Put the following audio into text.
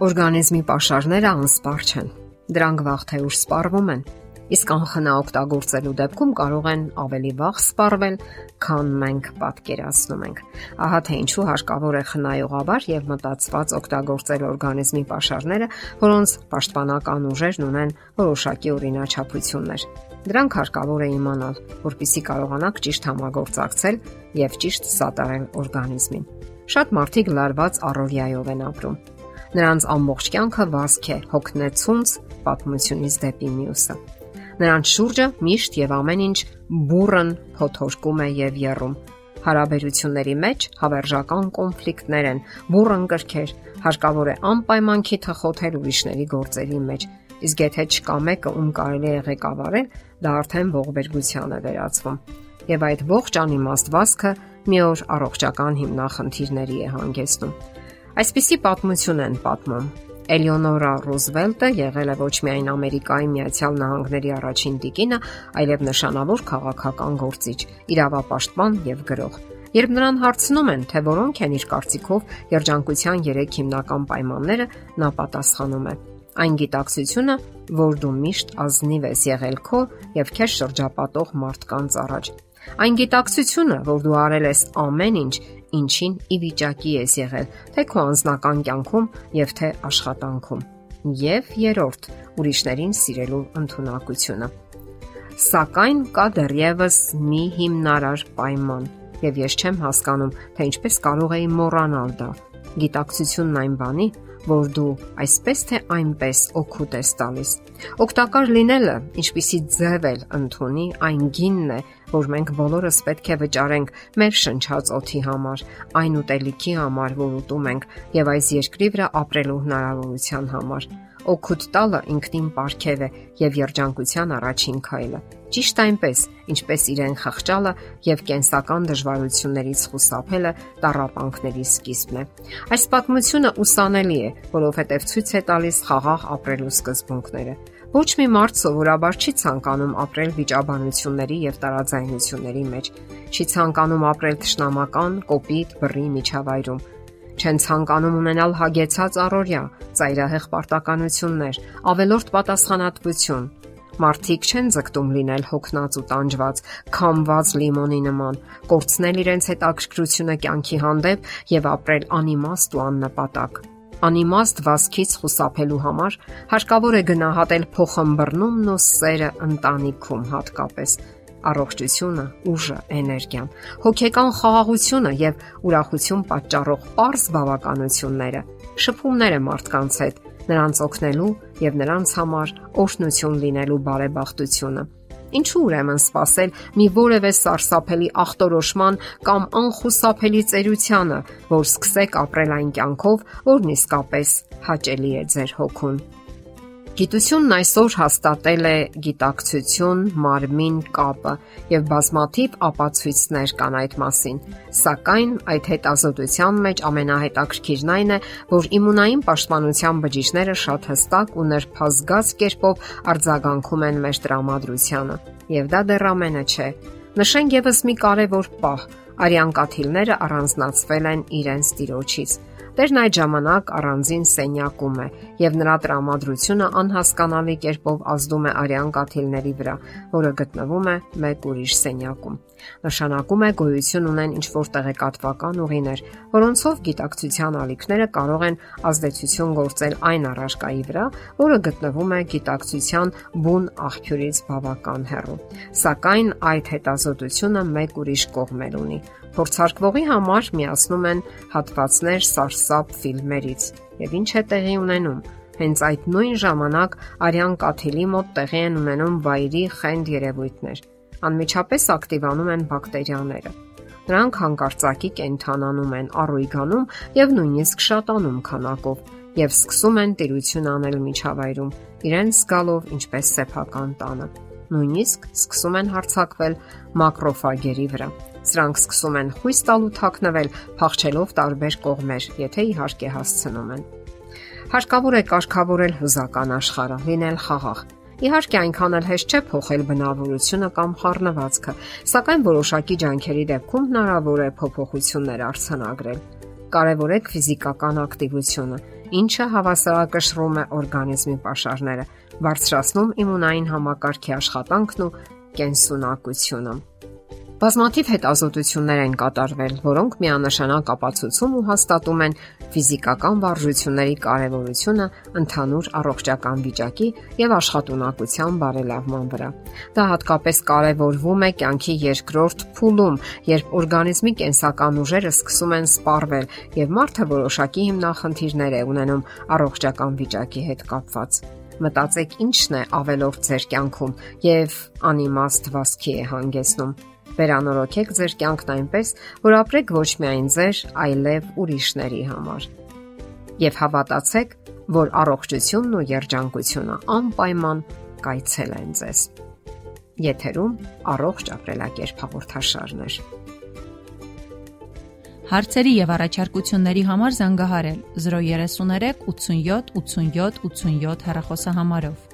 Օրգանիզմի pašարները անսպառ չեն։ Դրանք վաղ թե ուշ սպառվում են։ Իսկ անխնա օգտագործելու դեպքում կարող են ավելի վաղ սպառվել, քան մենք պատկերացնում ենք։ Ահա թե ինչու հարկավոր է խնայողաբար եւ մտածված օգտագործել օրգանիզմի pašարները, որոնց պաշտպանական ուժերն ունեն որոշակի օրինաչափություններ։ Դրանք հարկավոր է իմանալ, որpիսի կարողանաք ճիշտ համագործակցել եւ ճիշտ սատարել օրգանիզմին։ Շատ մարդիկ լարված առօրյայով են ապրում Նրանց ամբողջ կյանքը վազք է հոգնեցունց պատմությունից դեպի մյուսը։ Նրանց շուրջը միշտ եւ ամեն ինչ բուրըն փոթորկում է եւ երում։ Հարաբերությունների մեջ հավերժական կոնֆլիկտներ են, բուրըն կրքեր, հարկավոր է անպայման քիթխոթել ուրիշների գործերի մեջ։ Իսկ եթե չկա մեկը, ում կարելի է ղեկավարել, դա արդեն ողբերգության է վերածվում։ Եվ այդ ողջ անիմաստ վազքը մի օր առողջական հիմնախնդիրների է հանգեցնում։ Այսպիսի պատմություն են պատմում։ Էլեոնորա Ռուզվելտը եղել է ոչ միայն Ամերիկայի Միացյալ Նահանգների առաջին տիկինը, այլև նշանավոր քաղաքական գործիչ, իրավապաշտպան եւ գրող։ Երբ նրան հարցնում են, թե որոնք են իր կարծիքով երջանկության 3 հիմնական պայմանները, նա պատասխանում է. այն գիտակցությունը, որ դու միշտ ազնիվ ես եղել քո եւ քեզ շրջապատող մարդկանց առաջ։ Այն գիտակցությունը, որ դու արել ես ամեն ինչ, ինչին ի վիճակի ես եղել, թե քո անձնական կյանքում եւ թե աշխատանքում։ Եվ երրորդ, ուրիշներին սիրելու ընտունակությունը։ Սակայն կա դեռևս մի հիմնարար պայման, եւ ես չեմ հասկանում, թե ինչպես կարող էի մոռանալ դա։ Գիտակցությունն այն բանի, որ դու այսպես թե այնպես օգուտ ես տալիս։ Օգտակար լինելը, ինչպիսի ձև էլ ընդունի, այն գինն է, որ մենք բոլորս պետք է վճարենք մեր շնչած օթի համար, այն ուտելիքի համար, որ ուտում ենք, եւ այս երկրի վրա ապրելու հնարավորության համար օգուտ տալը ինքնին ապարքև է եւ երջանկության առաջին քայլը։ Ճիշտ այնպես, ինչպես իրեն խղճալը եւ կենսական դժվարություններից խուսափելը տարապանքների սկիզբն է։ Այս պատմությունը ուսանելի է, որովհետեւ ցույց է տալիս խաղաղ ապրելու սկզբունքները։ Ոչ մի մարդ սովորաբար չի ցանկանում ապրել վիճաբանությունների եւ տարաձայնությունների մեջ։ Չի ցանկանում ապրել ճշնամական, կոպիտ, բռի միջավայրում չեն ցանկանում ունենալ հագեցած առօրյա, ծայրահեղ պարտականություններ, ավելորտ պատասխանատվություն։ Մարդիկ չեն ձգտում լինել հոգնած ու տանջված, քամված լիմոնի նման, կորցնել իրենց հետաքրքրությունը կյանքի հանդեպ եւ ապրել անիմաստ ու աննպատակ։ Անիմաստ վասկից խուսափելու համար հարկավոր է գնահատել փոխհմբռնումն ու սերը ընտանիքում հատկապես առողջությունը, ուժը, էներգիան, հոգեկան խաղաղությունը եւ ուրախություն պատճառող པարզ բավականությունները, շփումները մարդկանց հետ, նրանց օգնելու եւ նրանց համար օշնություն լինելու բարեբախտությունը։ Ինչու ուրեմն սпасել մի որևէ սարսափելի ախտորոշման կամ անխուսափելի ծերությանը, որ սկսեք ապրել այն կյանքով, որն իսկապես հաճելի է ձեր հոգուն։ Գիտությունն այսօր հաստատել է գիտակցություն, մարմին կապը եւ բազմաթիվ ապացույցներ կան այդ մասին։ Սակայն այդ հետազոտության մեջ ամենահետաքրքիրն այն է, որ իմունային պաշտպանության բջիջները շատ հստակ ու նրբազգաց կերպով արձագանքում են մեր տրամադրությանը։ Եվ դա դեռ ամենը չէ։ Նշենք եւս մի կարևոր պահ. արյան կաթիլները առանձնացվել են իրենց տիրոջից Տերն այդ ժամանակ առանձին սենյակում է եւ նրա տրամադրությունը անհասկանալի կերպով ազդում է արյան կաթիլների վրա, որը գտնվում է մեկ ուրիշ սենյակում։ Նշանակում է գոյություն ունեն ինչ որ տեղեկատվական ուղիներ, որոնցով գիտակցության ալիքները կարող են ազդեցություն գործել այն առարկայի վրա, որը գտնվում է գիտակցության բուն աղբյուրից բավական հեռու։ Սակայն այդ հետազոտությունը մեկ ուրիշ կողմեր ունի Փորձարկվողի համար միացնում են հատվածներ սարսափ ֆիլմերից։ Եվ ինչ է տեղի ունենում։ Հենց այդ նույն ժամանակ արյան կաթիլի մոտ տեղի են ունենում վայրի խենդ երևույթներ։ Անմիջապես ակտիվանում են բակտերիաները։ Նրանք հանկարծակի կենթանանում են, առույգանում եւ նույնիսկ շատանում քանակով եւ սկսում են տիրություն անել միջավայրում, իրենց զգալով ինչպես սեփական տանը։ Նույնիսկ սկսում են հարցակվել մակրոֆագերի վրա Սրանք սկսում են խույս տալ ու թաքնվել, փախչելով տարբեր կողմեր, եթե իհարկե հասցնում են։ Հարկավոր է կարգավորել հուզական աշխարհը, լինել խաղաղ։ Իհարկե այնքան էլ հեշտ չէ փոխել բնավորությունը կամ խառնվածքը, սակայն որոշակի ջանքերի դեպքում հնարավոր է փոփոխություններ արձանագրել։ Կարևորեք ֆիզիկական ակտիվությունը։ ինչը հավասարակշռում է օրգանիզմի pašարները, բարձրացնում իմունային համակարգի աշխատանքն ու կենսունակությունը։ Բազմաթիվ հետազոտություններ են կատարվել, որոնք միանշանակ ապացուցում ու հաստատում են ֆիզիկական վարժությունների կարևորությունը ընդհանուր առողջական վիճակի եւ աշխատունակության բարելավման վրա։ Դա հատկապես կարևորվում է կյանքի երկրորդ փուլում, երբ օրգանիզմի կենսական ուժերը սկսում են սպառվել եւ մարդը որոշակի հիմնախնդիրներ է ունենում առողջական վիճակի հետ կապված մտածեք ինչն է ավելորդ ձեր կյանքում եւ անիմաստ վասքի է հանգեցնում Վերանորոգեք ձեր կյանքն այնպես, որ ապրեք ոչ միայն ձեր, այլև ուրիշների համար։ Եվ հավատացեք, որ առողջությունն ու երջանկությունը անպայման կայցել են ձեզ։ Եթերում առողջ ապրելակերպ հաղորդաշարն է։ Հարցերի եւ առաջարկությունների համար զանգահարել 033 87 87 87 հեռախոսահամարով։